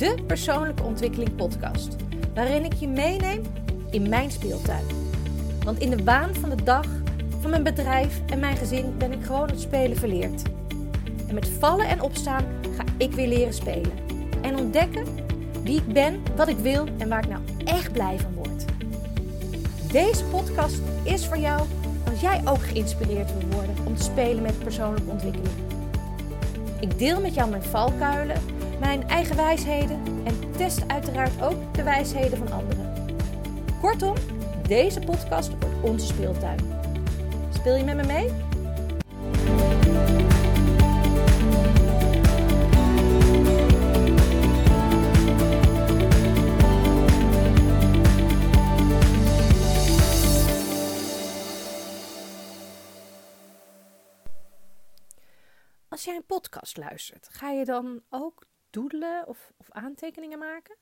de persoonlijke ontwikkeling podcast, waarin ik je meeneem in mijn speeltuin. Want in de waan van de dag, van mijn bedrijf en mijn gezin ben ik gewoon het spelen verleerd. En met vallen en opstaan ga ik weer leren spelen. En ontdekken wie ik ben, wat ik wil en waar ik nou echt blij van word. Deze podcast is voor jou als jij ook geïnspireerd wil worden om te spelen met persoonlijke ontwikkeling. Ik deel met jou mijn valkuilen, mijn eigen wijsheden en test uiteraard ook de wijsheden van anderen. Kortom, deze podcast wordt onze speeltuin. Speel je met me mee? Als jij een podcast luistert, ga je dan ook doedelen of, of aantekeningen maken?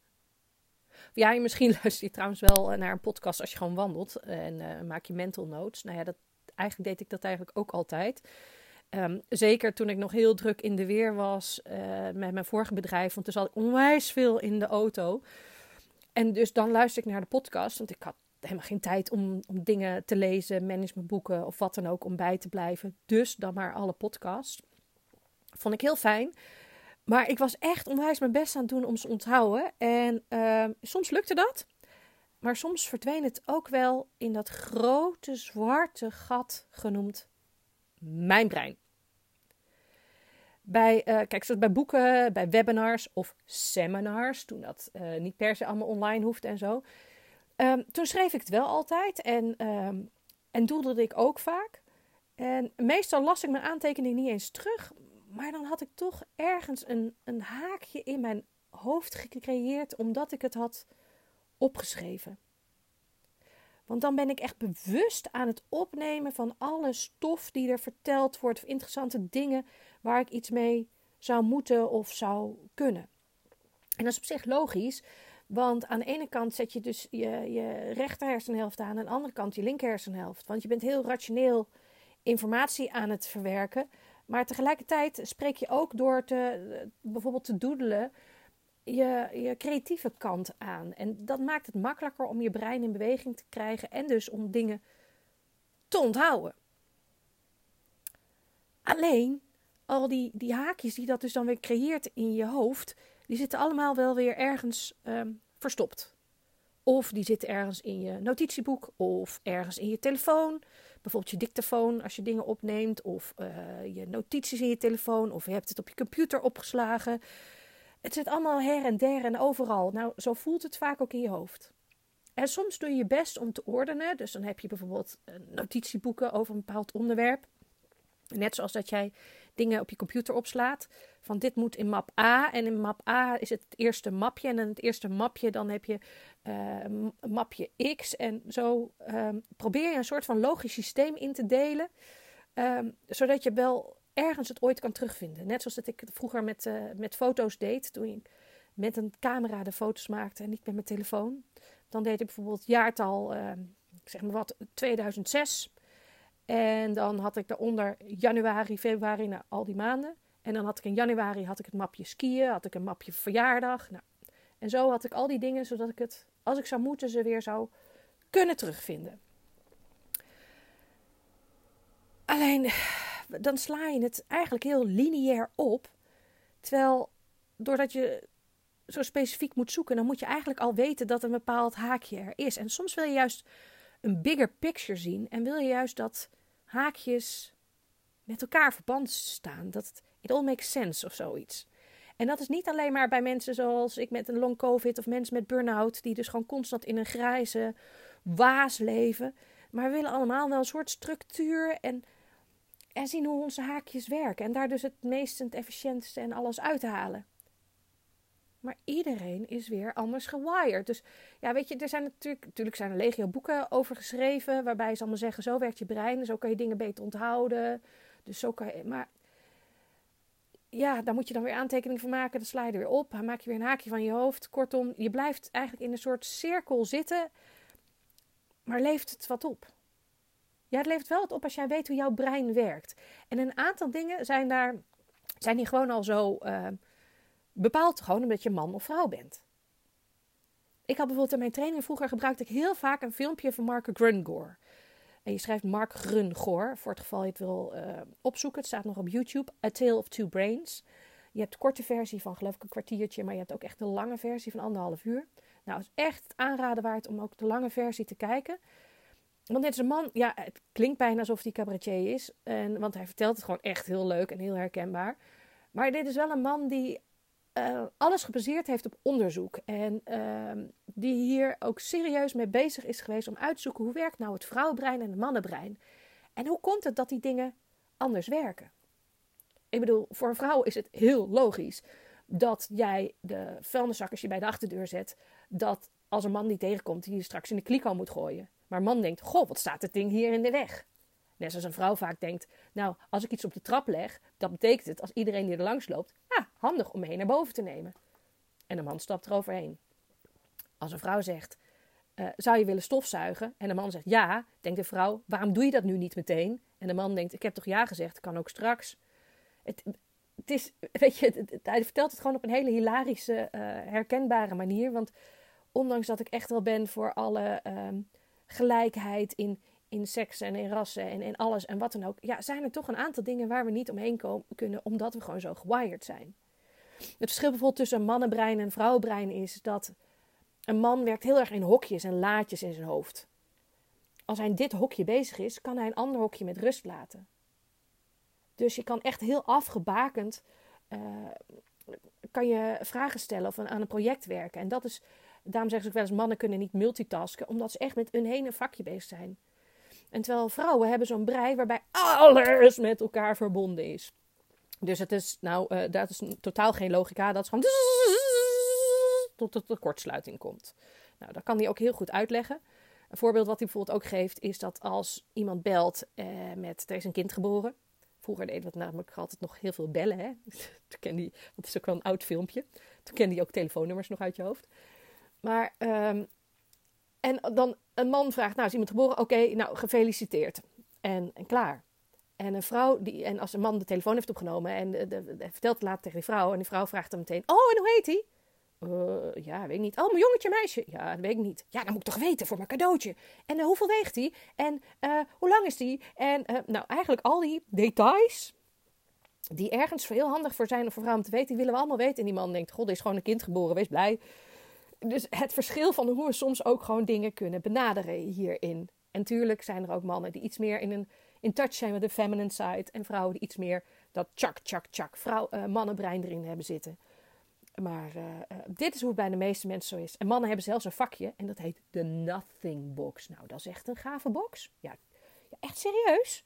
Ja, misschien luister je trouwens wel naar een podcast als je gewoon wandelt en uh, maak je mental notes. Nou ja, dat, eigenlijk deed ik dat eigenlijk ook altijd. Um, zeker toen ik nog heel druk in de weer was met mijn vorige bedrijf, want er zat onwijs veel in de auto. En dus dan luister ik naar de podcast, want ik had helemaal geen tijd om, om dingen te lezen, managementboeken of wat dan ook, om bij te blijven. Dus dan maar alle podcasts. Vond ik heel fijn. Maar ik was echt onwijs mijn best aan het doen om ze onthouden. En uh, soms lukte dat. Maar soms verdween het ook wel in dat grote zwarte gat genoemd mijn brein. Bij, uh, kijk, zoals bij boeken, bij webinars of seminars, toen dat uh, niet per se allemaal online hoefde en zo. Um, toen schreef ik het wel altijd en, um, en doelde ik ook vaak. En meestal las ik mijn aantekening niet eens terug, maar dan had ik toch ergens een, een haakje in mijn hoofd gecreëerd omdat ik het had opgeschreven. Want dan ben ik echt bewust aan het opnemen van alle stof die er verteld wordt, of interessante dingen waar ik iets mee zou moeten of zou kunnen. En dat is op zich logisch, want aan de ene kant zet je dus je, je rechter hersenhelft aan, aan de andere kant je linker hersenhelft. Want je bent heel rationeel informatie aan het verwerken, maar tegelijkertijd spreek je ook door te, bijvoorbeeld te doedelen je, je creatieve kant aan. En dat maakt het makkelijker om je brein in beweging te krijgen en dus om dingen te onthouden. Alleen al die, die haakjes die dat dus dan weer creëert in je hoofd, die zitten allemaal wel weer ergens um, verstopt. Of die zitten ergens in je notitieboek of ergens in je telefoon. Bijvoorbeeld je dictafoon als je dingen opneemt. Of uh, je notities in je telefoon. Of je hebt het op je computer opgeslagen. Het zit allemaal her en der en overal. Nou, zo voelt het vaak ook in je hoofd. En soms doe je je best om te ordenen. Dus dan heb je bijvoorbeeld notitieboeken over een bepaald onderwerp. Net zoals dat jij dingen op je computer opslaat. Van dit moet in map A. En in map A is het, eerste mapje. En in het eerste mapje dan heb je uh, mapje X. En zo um, probeer je een soort van logisch systeem in te delen. Um, zodat je wel ergens het ooit kan terugvinden. Net zoals dat ik vroeger met, uh, met foto's deed. Toen ik met een camera de foto's maakte en niet met mijn telefoon. Dan deed ik bijvoorbeeld jaartal, uh, ik zeg maar wat, 2006. En dan had ik daaronder januari, februari, nou, al die maanden. En dan had ik in januari had ik het mapje skiën, had ik een mapje verjaardag. Nou, en zo had ik al die dingen, zodat ik het, als ik zou moeten, ze weer zou kunnen terugvinden. Alleen, dan sla je het eigenlijk heel lineair op. Terwijl, doordat je zo specifiek moet zoeken, dan moet je eigenlijk al weten dat een bepaald haakje er is. En soms wil je juist een bigger picture zien en wil je juist dat haakjes met elkaar verband staan. Dat it all makes sense of zoiets. En dat is niet alleen maar bij mensen zoals ik met een long covid of mensen met burn-out, die dus gewoon constant in een grijze waas leven. Maar we willen allemaal wel een soort structuur en, en zien hoe onze haakjes werken. En daar dus het meest en het efficiëntste en alles uithalen. Maar iedereen is weer anders gewired. Dus ja, weet je, er zijn natuurlijk, natuurlijk zijn er legio boeken over geschreven. Waarbij ze allemaal zeggen: zo werkt je brein. Zo kan je dingen beter onthouden. Dus zo kan je. Maar ja, daar moet je dan weer aantekeningen van maken. Dan sla je er weer op. Dan maak je weer een haakje van je hoofd. Kortom, je blijft eigenlijk in een soort cirkel zitten. Maar leeft het wat op? Ja, het levert wel wat op als jij weet hoe jouw brein werkt. En een aantal dingen zijn daar. zijn hier gewoon al zo. Uh, bepaalt gewoon omdat je man of vrouw bent. Ik had bijvoorbeeld in mijn training vroeger gebruikte ik heel vaak een filmpje van Mark Grungor. En je schrijft Mark Grungor, voor het geval je het wil uh, opzoeken. Het staat nog op YouTube. A Tale of Two Brains. Je hebt de korte versie van geloof ik een kwartiertje, maar je hebt ook echt de lange versie van anderhalf uur. Nou, het is echt aanraden waard om ook de lange versie te kijken. Want dit is een man, ja, het klinkt bijna alsof hij cabaretier is. En, want hij vertelt het gewoon echt heel leuk en heel herkenbaar. Maar dit is wel een man die uh, alles gebaseerd heeft op onderzoek. En uh, die hier ook serieus mee bezig is geweest om uit te zoeken hoe werkt nou het vrouwenbrein en het mannenbrein. En hoe komt het dat die dingen anders werken? Ik bedoel, voor een vrouw is het heel logisch dat jij de vuilniszak als je bij de achterdeur zet, dat als een man die tegenkomt, die je straks in de kliko moet gooien. Maar een man denkt, goh, wat staat het ding hier in de weg? Net zoals een vrouw vaak denkt, nou, als ik iets op de trap leg, dat betekent het, als iedereen die er langs loopt, ah, handig om mee naar boven te nemen. En een man stapt eroverheen. Als een vrouw zegt, uh, zou je willen stofzuigen? En de man zegt ja, denkt de vrouw, waarom doe je dat nu niet meteen? En de man denkt, ik heb toch ja gezegd, kan ook straks. Het, het is, weet je, hij vertelt het gewoon op een hele hilarische, uh, herkenbare manier. Want ondanks dat ik echt wel ben voor alle uh, gelijkheid in, in seks en in rassen en in alles en wat dan ook. Ja, zijn er toch een aantal dingen waar we niet omheen komen, kunnen, omdat we gewoon zo gewired zijn. Het verschil bijvoorbeeld tussen een mannenbrein en een vrouwenbrein is dat een man werkt heel erg in hokjes en laadjes in zijn hoofd. Als hij in dit hokje bezig is, kan hij een ander hokje met rust laten. Dus je kan echt heel afgebakend uh, kan je vragen stellen of aan een project werken. En dat is, daarom zeggen ze ook wel eens, mannen kunnen niet multitasken, omdat ze echt met hun hele vakje bezig zijn. En terwijl vrouwen hebben zo'n brei waarbij alles met elkaar verbonden is. Dus het is, nou, uh, dat is totaal geen logica. Dat is gewoon tot de kortsluiting komt. Nou, dat kan hij ook heel goed uitleggen. Een voorbeeld wat hij bijvoorbeeld ook geeft is dat als iemand belt eh, met er is een kind geboren. Vroeger deed dat namelijk altijd nog heel veel bellen. Hè? Toen kende hij, dat is ook wel een oud filmpje. Toen kende hij ook telefoonnummers nog uit je hoofd. Maar, um, en dan een man vraagt, nou is iemand geboren? Oké, nou gefeliciteerd. En, en klaar. En een vrouw, die, en als een man de telefoon heeft opgenomen en vertelt het later tegen die vrouw. En die vrouw vraagt dan meteen, oh en hoe heet hij? Uh, ja, weet ik niet. Oh, mijn jongetje, meisje. Ja, dat weet ik niet. Ja, dan moet ik toch weten voor mijn cadeautje. En uh, hoeveel weegt hij? En uh, hoe lang is die? En nou, eigenlijk al die details die ergens heel handig voor zijn of voor vrouwen te weten, die willen we allemaal weten. En die man denkt, god, er is gewoon een kind geboren, wees blij. Dus het verschil van hoe we soms ook gewoon dingen kunnen benaderen hierin. En tuurlijk zijn er ook mannen die iets meer in, een, in touch zijn met de feminine side. En vrouwen die iets meer dat chak, chak, chak, vrouw, mannenbrein erin hebben zitten. Maar uh, dit is hoe het bij de meeste mensen zo is. En mannen hebben zelfs een vakje en dat heet de Nothing Box. Nou, dat is echt een gave box. Ja, ja, echt serieus.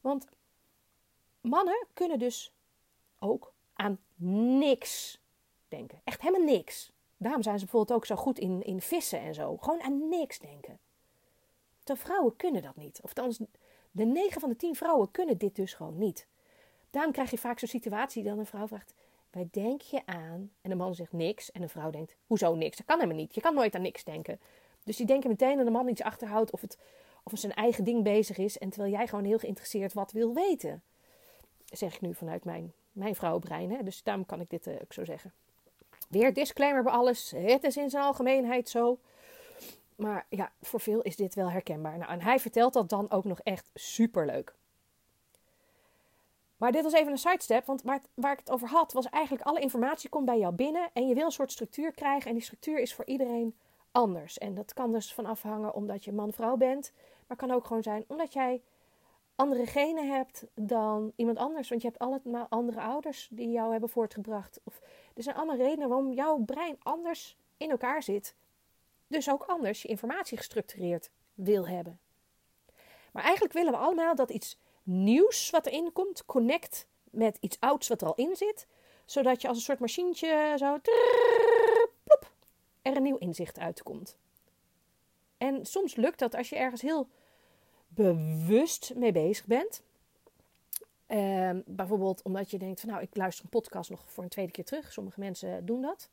Want mannen kunnen dus ook aan niks denken. Echt helemaal niks. Daarom zijn ze bijvoorbeeld ook zo goed in, in vissen en zo. Gewoon aan niks denken. De vrouwen kunnen dat niet. Of de 9 van de 10 vrouwen kunnen dit dus gewoon niet. Daarom krijg je vaak zo'n situatie dat een vrouw vraagt: Waar denk je aan? En de man zegt niks. En de vrouw denkt, hoezo niks? Dat kan helemaal niet. Je kan nooit aan niks denken. Dus die denken meteen dat de man iets achterhoudt of, het, of zijn eigen ding bezig is. En terwijl jij gewoon heel geïnteresseerd wat wil weten. Zeg ik nu vanuit mijn, mijn vrouwenbrein. Hè? Dus daarom kan ik dit uh, ook zo zeggen. Weer disclaimer bij alles. Het is in zijn algemeenheid zo. Maar ja, voor veel is dit wel herkenbaar. Nou, en hij vertelt dat dan ook nog echt superleuk. Maar dit was even een sidestep, want waar, waar, ik het over had, was eigenlijk alle informatie komt bij jou binnen en je wil een soort structuur krijgen en die structuur is voor iedereen anders. En dat kan dus van afhangen omdat je man-vrouw bent, maar kan ook gewoon zijn omdat jij andere genen hebt dan iemand anders, want je hebt allemaal andere ouders die jou hebben voortgebracht. Of, er zijn allemaal redenen waarom jouw brein anders in elkaar zit, dus ook anders je informatie gestructureerd wil hebben. Maar eigenlijk willen we allemaal dat iets nieuws wat erin komt connect met iets ouds wat er al in zit. Zodat je als een soort machientje zo plop, er een nieuw inzicht uitkomt. En soms lukt dat als je ergens heel bewust mee bezig bent. Uh, bijvoorbeeld omdat je denkt van nou, ik luister een podcast nog voor een tweede keer terug. Sommige mensen doen dat.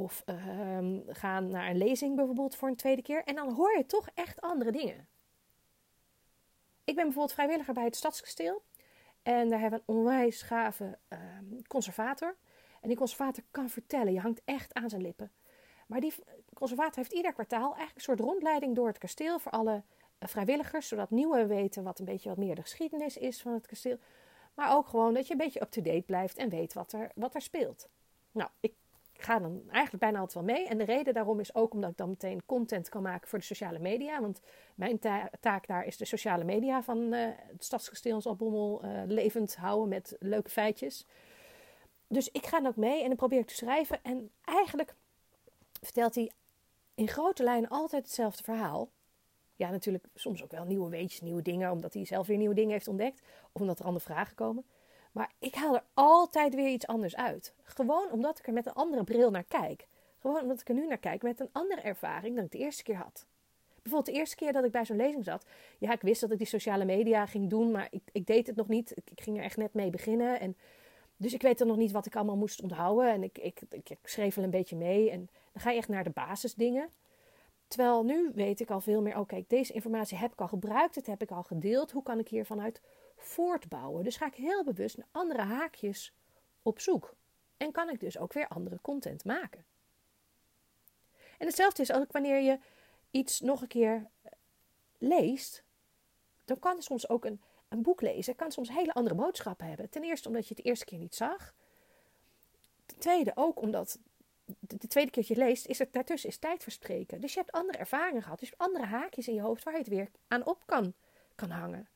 Of uh, gaan naar een lezing bijvoorbeeld voor een tweede keer. En dan hoor je toch echt andere dingen. Ik ben bijvoorbeeld vrijwilliger bij het Stadskasteel. En daar hebben we een onwijs gave uh, conservator. En die conservator kan vertellen, je hangt echt aan zijn lippen. Maar die conservator heeft ieder kwartaal eigenlijk een soort rondleiding door het kasteel voor alle eh, vrijwilligers, zodat nieuwe weten wat een beetje wat meer de geschiedenis is van het kasteel. Maar ook gewoon dat je een beetje up-to-date blijft en weet wat er, wat er speelt. Nou, ik ga dan eigenlijk bijna altijd wel mee. En de reden daarom is ook omdat ik dan meteen content kan maken voor de sociale media. Want mijn taak daar is de sociale media van uh, het Stadskasteel uh, levend houden met leuke feitjes. Dus ik ga dan ook mee en dan probeer ik te schrijven. En eigenlijk vertelt hij in grote lijnen altijd hetzelfde verhaal. Ja, natuurlijk soms ook wel nieuwe weetjes, nieuwe dingen, omdat hij zelf weer nieuwe dingen heeft ontdekt. Of omdat er andere vragen komen. Maar ik haal er altijd weer iets anders uit. Gewoon omdat ik er met een andere bril naar kijk. Gewoon omdat ik er nu naar kijk met een andere ervaring dan ik de eerste keer had. Bijvoorbeeld de eerste keer dat ik bij zo'n lezing zat. Ja, ik wist dat ik die sociale media ging doen, maar ik, ik deed het nog niet. Ik, ging er echt net mee beginnen. En, dus ik weet dan nog niet wat ik allemaal moest onthouden. En ik, ik, ik, schreef wel een beetje mee. En dan ga je echt naar de basisdingen. Terwijl nu weet ik al veel meer, oké, deze informatie heb ik al gebruikt, het heb ik al gedeeld. Hoe kan ik hier vanuit voortbouwen? Dus ga ik heel bewust naar andere haakjes op zoek. En kan ik dus ook weer andere content maken. En hetzelfde is ook wanneer je iets nog een keer leest, dan kan soms ook een, een boek lezen, kan soms hele andere boodschappen hebben. Ten eerste omdat je het de eerste keer niet zag. Ten tweede ook omdat de, tweede keer dat je leest, is het daartussen is tijd verstreken. Dus je hebt andere ervaringen gehad. Dus andere haakjes in je hoofd waar je het weer aan op kan, kan hangen.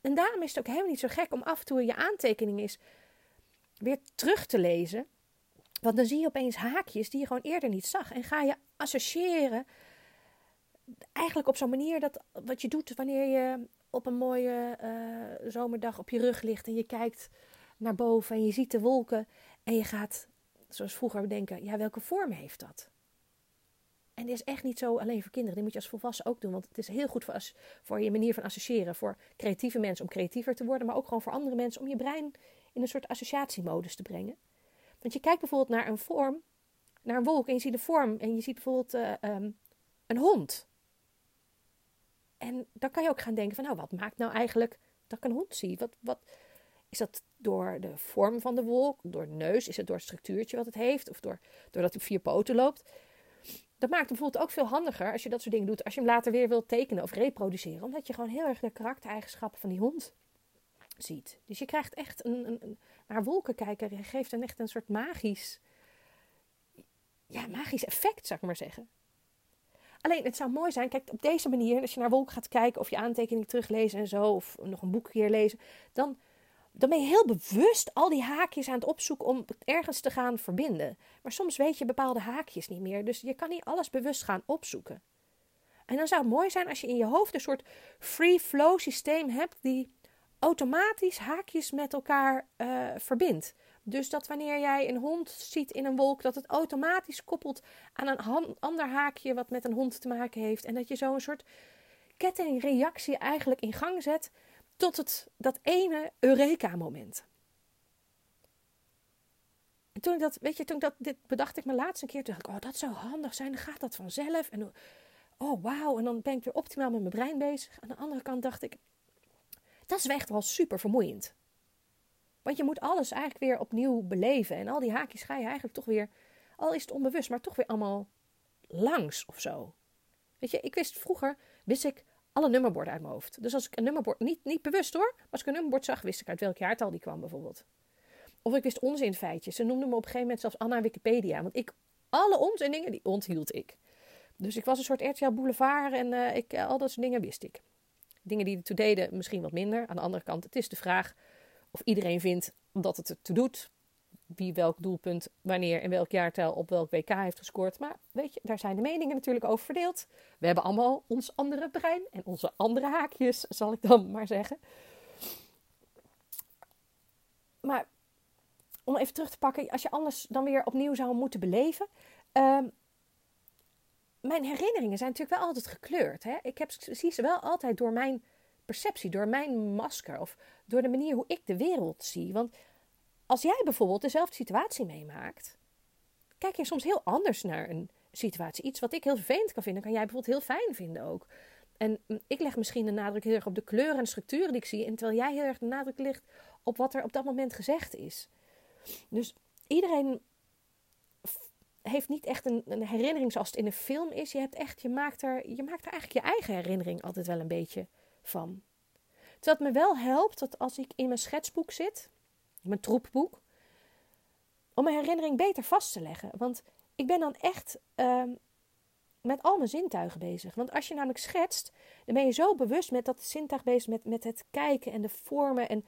En daarom is het ook helemaal niet zo gek om af en toe je aantekening is weer terug te lezen. Want dan zie je opeens haakjes die je gewoon eerder niet zag. En ga je associëren. Eigenlijk op zo'n manier dat wat je doet wanneer je op een mooie uh, zomerdag op je rug ligt en je kijkt naar boven en je ziet de wolken en je gaat zoals vroeger denken, ja, welke vorm heeft dat? En dit is echt niet zo alleen voor kinderen. Dit moet je als volwassen ook doen. Want het is heel goed voor, voor je manier van associëren. Voor creatieve mensen om creatiever te worden. Maar ook gewoon voor andere mensen om je brein in een soort associatiemodus te brengen. Want je kijkt bijvoorbeeld naar een vorm, naar een wolk. En je ziet de vorm. En je ziet bijvoorbeeld uh, um, een hond. En dan kan je ook gaan denken van nou, wat maakt nou eigenlijk dat ik een hond zie? Wat, wat, is dat door de vorm van de wolk, door de neus? Is het door het structuurtje wat het heeft? Of door, doordat hij op vier poten loopt? Dat maakt het bijvoorbeeld ook veel handiger als je dat soort dingen doet. Als je hem later weer wilt tekenen of reproduceren. Omdat je gewoon heel erg de karaktereigenschappen van die hond ziet. Dus je krijgt echt een, een, naar wolken kijken. Je geeft dan echt een soort magisch, ja, magisch effect, zou ik maar zeggen. Alleen, het zou mooi zijn, kijk, op deze manier, als je naar wolken gaat kijken of je aantekening teruglezen en zo, of nog een boek keer lezen, dan dan ben je heel bewust al die haakjes aan het opzoeken om ergens te gaan verbinden. Maar soms weet je bepaalde haakjes niet meer, dus je kan niet alles bewust gaan opzoeken. En dan zou het mooi zijn als je in je hoofd een soort free flow systeem hebt die automatisch haakjes met elkaar uh, verbindt. Dus dat wanneer jij een hond ziet in een wolk, dat het automatisch koppelt aan een ander haakje wat met een hond te maken heeft. En dat je zo een soort kettingreactie eigenlijk in gang zet tot het, dat ene Eureka-moment. En toen ik dat, weet je, toen ik dat, dit bedacht ik me laatst een keer, dacht ik, oh, dat zou handig zijn, dan gaat dat vanzelf. En oh, wauw, en dan ben ik weer optimaal met mijn brein bezig. Aan de andere kant dacht ik, dat is echt wel super vermoeiend. Want je moet alles eigenlijk weer opnieuw beleven. En al die haakjes ga je eigenlijk toch weer, al is het onbewust, maar toch weer allemaal langs of zo. Weet je, ik wist vroeger, wist ik, alle nummerborden uit mijn hoofd. Dus als ik een nummerbord, niet, niet bewust hoor, maar als ik een nummerbord zag, wist ik uit welk jaartal die kwam bijvoorbeeld. Of ik wist onzinfeitjes. Ze noemden me op een gegeven moment zelfs Anna Wikipedia. Want ik, alle onzin dingen, die onthield ik. Dus ik was een soort RTL Boulevard en uh, ik, al dat soort dingen wist ik. Dingen die ertoe deden, misschien wat minder. Aan de andere kant, het is de vraag of iedereen vindt dat het ertoe doet wie welk doelpunt wanneer in welk jaartel op welk WK heeft gescoord. Maar weet je, daar zijn de meningen natuurlijk over verdeeld. We hebben allemaal ons andere brein en onze andere haakjes, zal ik dan maar zeggen. Maar om even terug te pakken, als je alles dan weer opnieuw zou moeten beleven. Uh, mijn herinneringen zijn natuurlijk wel altijd gekleurd. Hè? Ik heb, zie ze wel altijd door mijn perceptie, door mijn masker of door de manier hoe ik de wereld zie. Want als jij bijvoorbeeld dezelfde situatie meemaakt, kijk je soms heel anders naar een situatie. Iets wat ik heel vervelend kan vinden, kan jij bijvoorbeeld heel fijn vinden ook. En mm, ik leg misschien de nadruk heel erg op de kleuren en structuren die ik zie, en terwijl jij heel erg de nadruk legt op wat er op dat moment gezegd is. Dus iedereen heeft niet echt een, een, herinnering zoals het in een film is. Je, hebt echt, je, maakt er, je maakt er eigenlijk je eigen herinnering altijd wel een beetje van. Terwijl me wel helpt dat als ik in mijn schetsboek zit, mijn troepboek, om mijn herinnering beter vast te leggen. Want ik ben dan echt uh, met al mijn zintuigen bezig. Want als je namelijk schetst, dan ben je zo bewust met dat zintuig bezig, met, met het kijken en de vormen en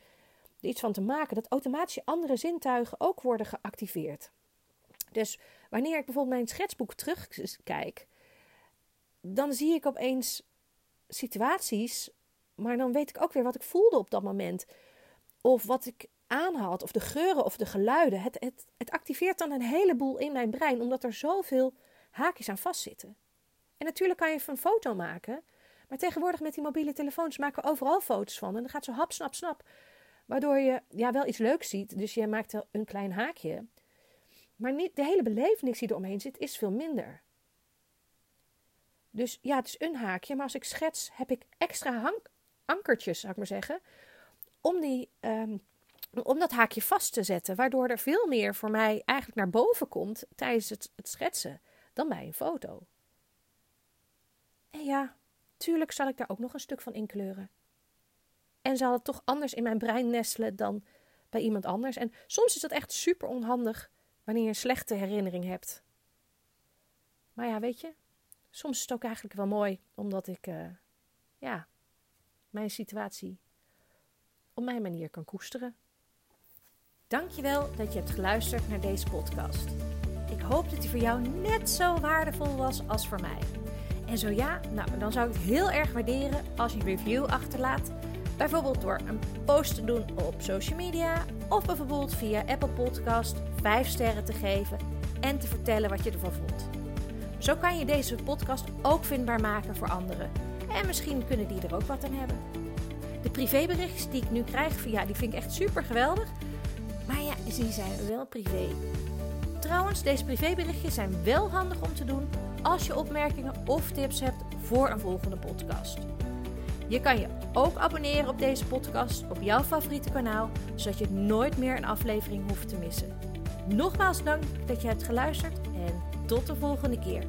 er iets van te maken, dat automatisch andere zintuigen ook worden geactiveerd. Dus wanneer ik bijvoorbeeld mijn schetsboek terugkijk, dan zie ik opeens situaties, maar dan weet ik ook weer wat ik voelde op dat moment. Of wat ik aanhad, of de geuren of de geluiden. Het, het, het activeert dan een heleboel in mijn brein, omdat er zoveel haakjes aan vastzitten. En natuurlijk kan je even een foto maken, maar tegenwoordig met die mobiele telefoons maken we overal foto's van. En dan gaat zo hap, snap, snap. Waardoor je ja, wel iets leuks ziet, dus je maakt een klein haakje. Maar niet, de hele belevenis die eromheen zit, is veel minder. Dus ja, het is een haakje, maar als ik schets, heb ik extra ankertjes, zou ik maar zeggen, om, die, um, om dat haakje vast te zetten. Waardoor er veel meer voor mij eigenlijk naar boven komt tijdens het, het schetsen dan bij een foto. En ja, tuurlijk zal ik daar ook nog een stuk van inkleuren. En zal het toch anders in mijn brein nestelen dan bij iemand anders. En soms is dat echt super onhandig wanneer je een slechte herinnering hebt. Maar ja, weet je, soms is het ook eigenlijk wel mooi omdat ik, uh, ja, mijn situatie op mijn manier kan koesteren. Dankjewel dat je hebt geluisterd naar deze podcast. Ik hoop dat die voor jou net zo waardevol was als voor mij. En zo ja, nou, dan zou ik het heel erg waarderen als je een review achterlaat. Bijvoorbeeld door een post te doen op social media of bijvoorbeeld via Apple Podcast 5 sterren te geven en te vertellen wat je ervan vond. Zo kan je deze podcast ook vindbaar maken voor anderen. En misschien kunnen die er ook wat aan hebben. De privéberichtjes die ik nu krijg, via, die vind ik echt super geweldig. Die zijn wel privé. Trouwens, deze privéberichtjes zijn wel handig om te doen als je opmerkingen of tips hebt voor een volgende podcast. Je kan je ook abonneren op deze podcast op jouw favoriete kanaal, zodat je nooit meer een aflevering hoeft te missen. Nogmaals dank dat je hebt geluisterd en tot de volgende keer.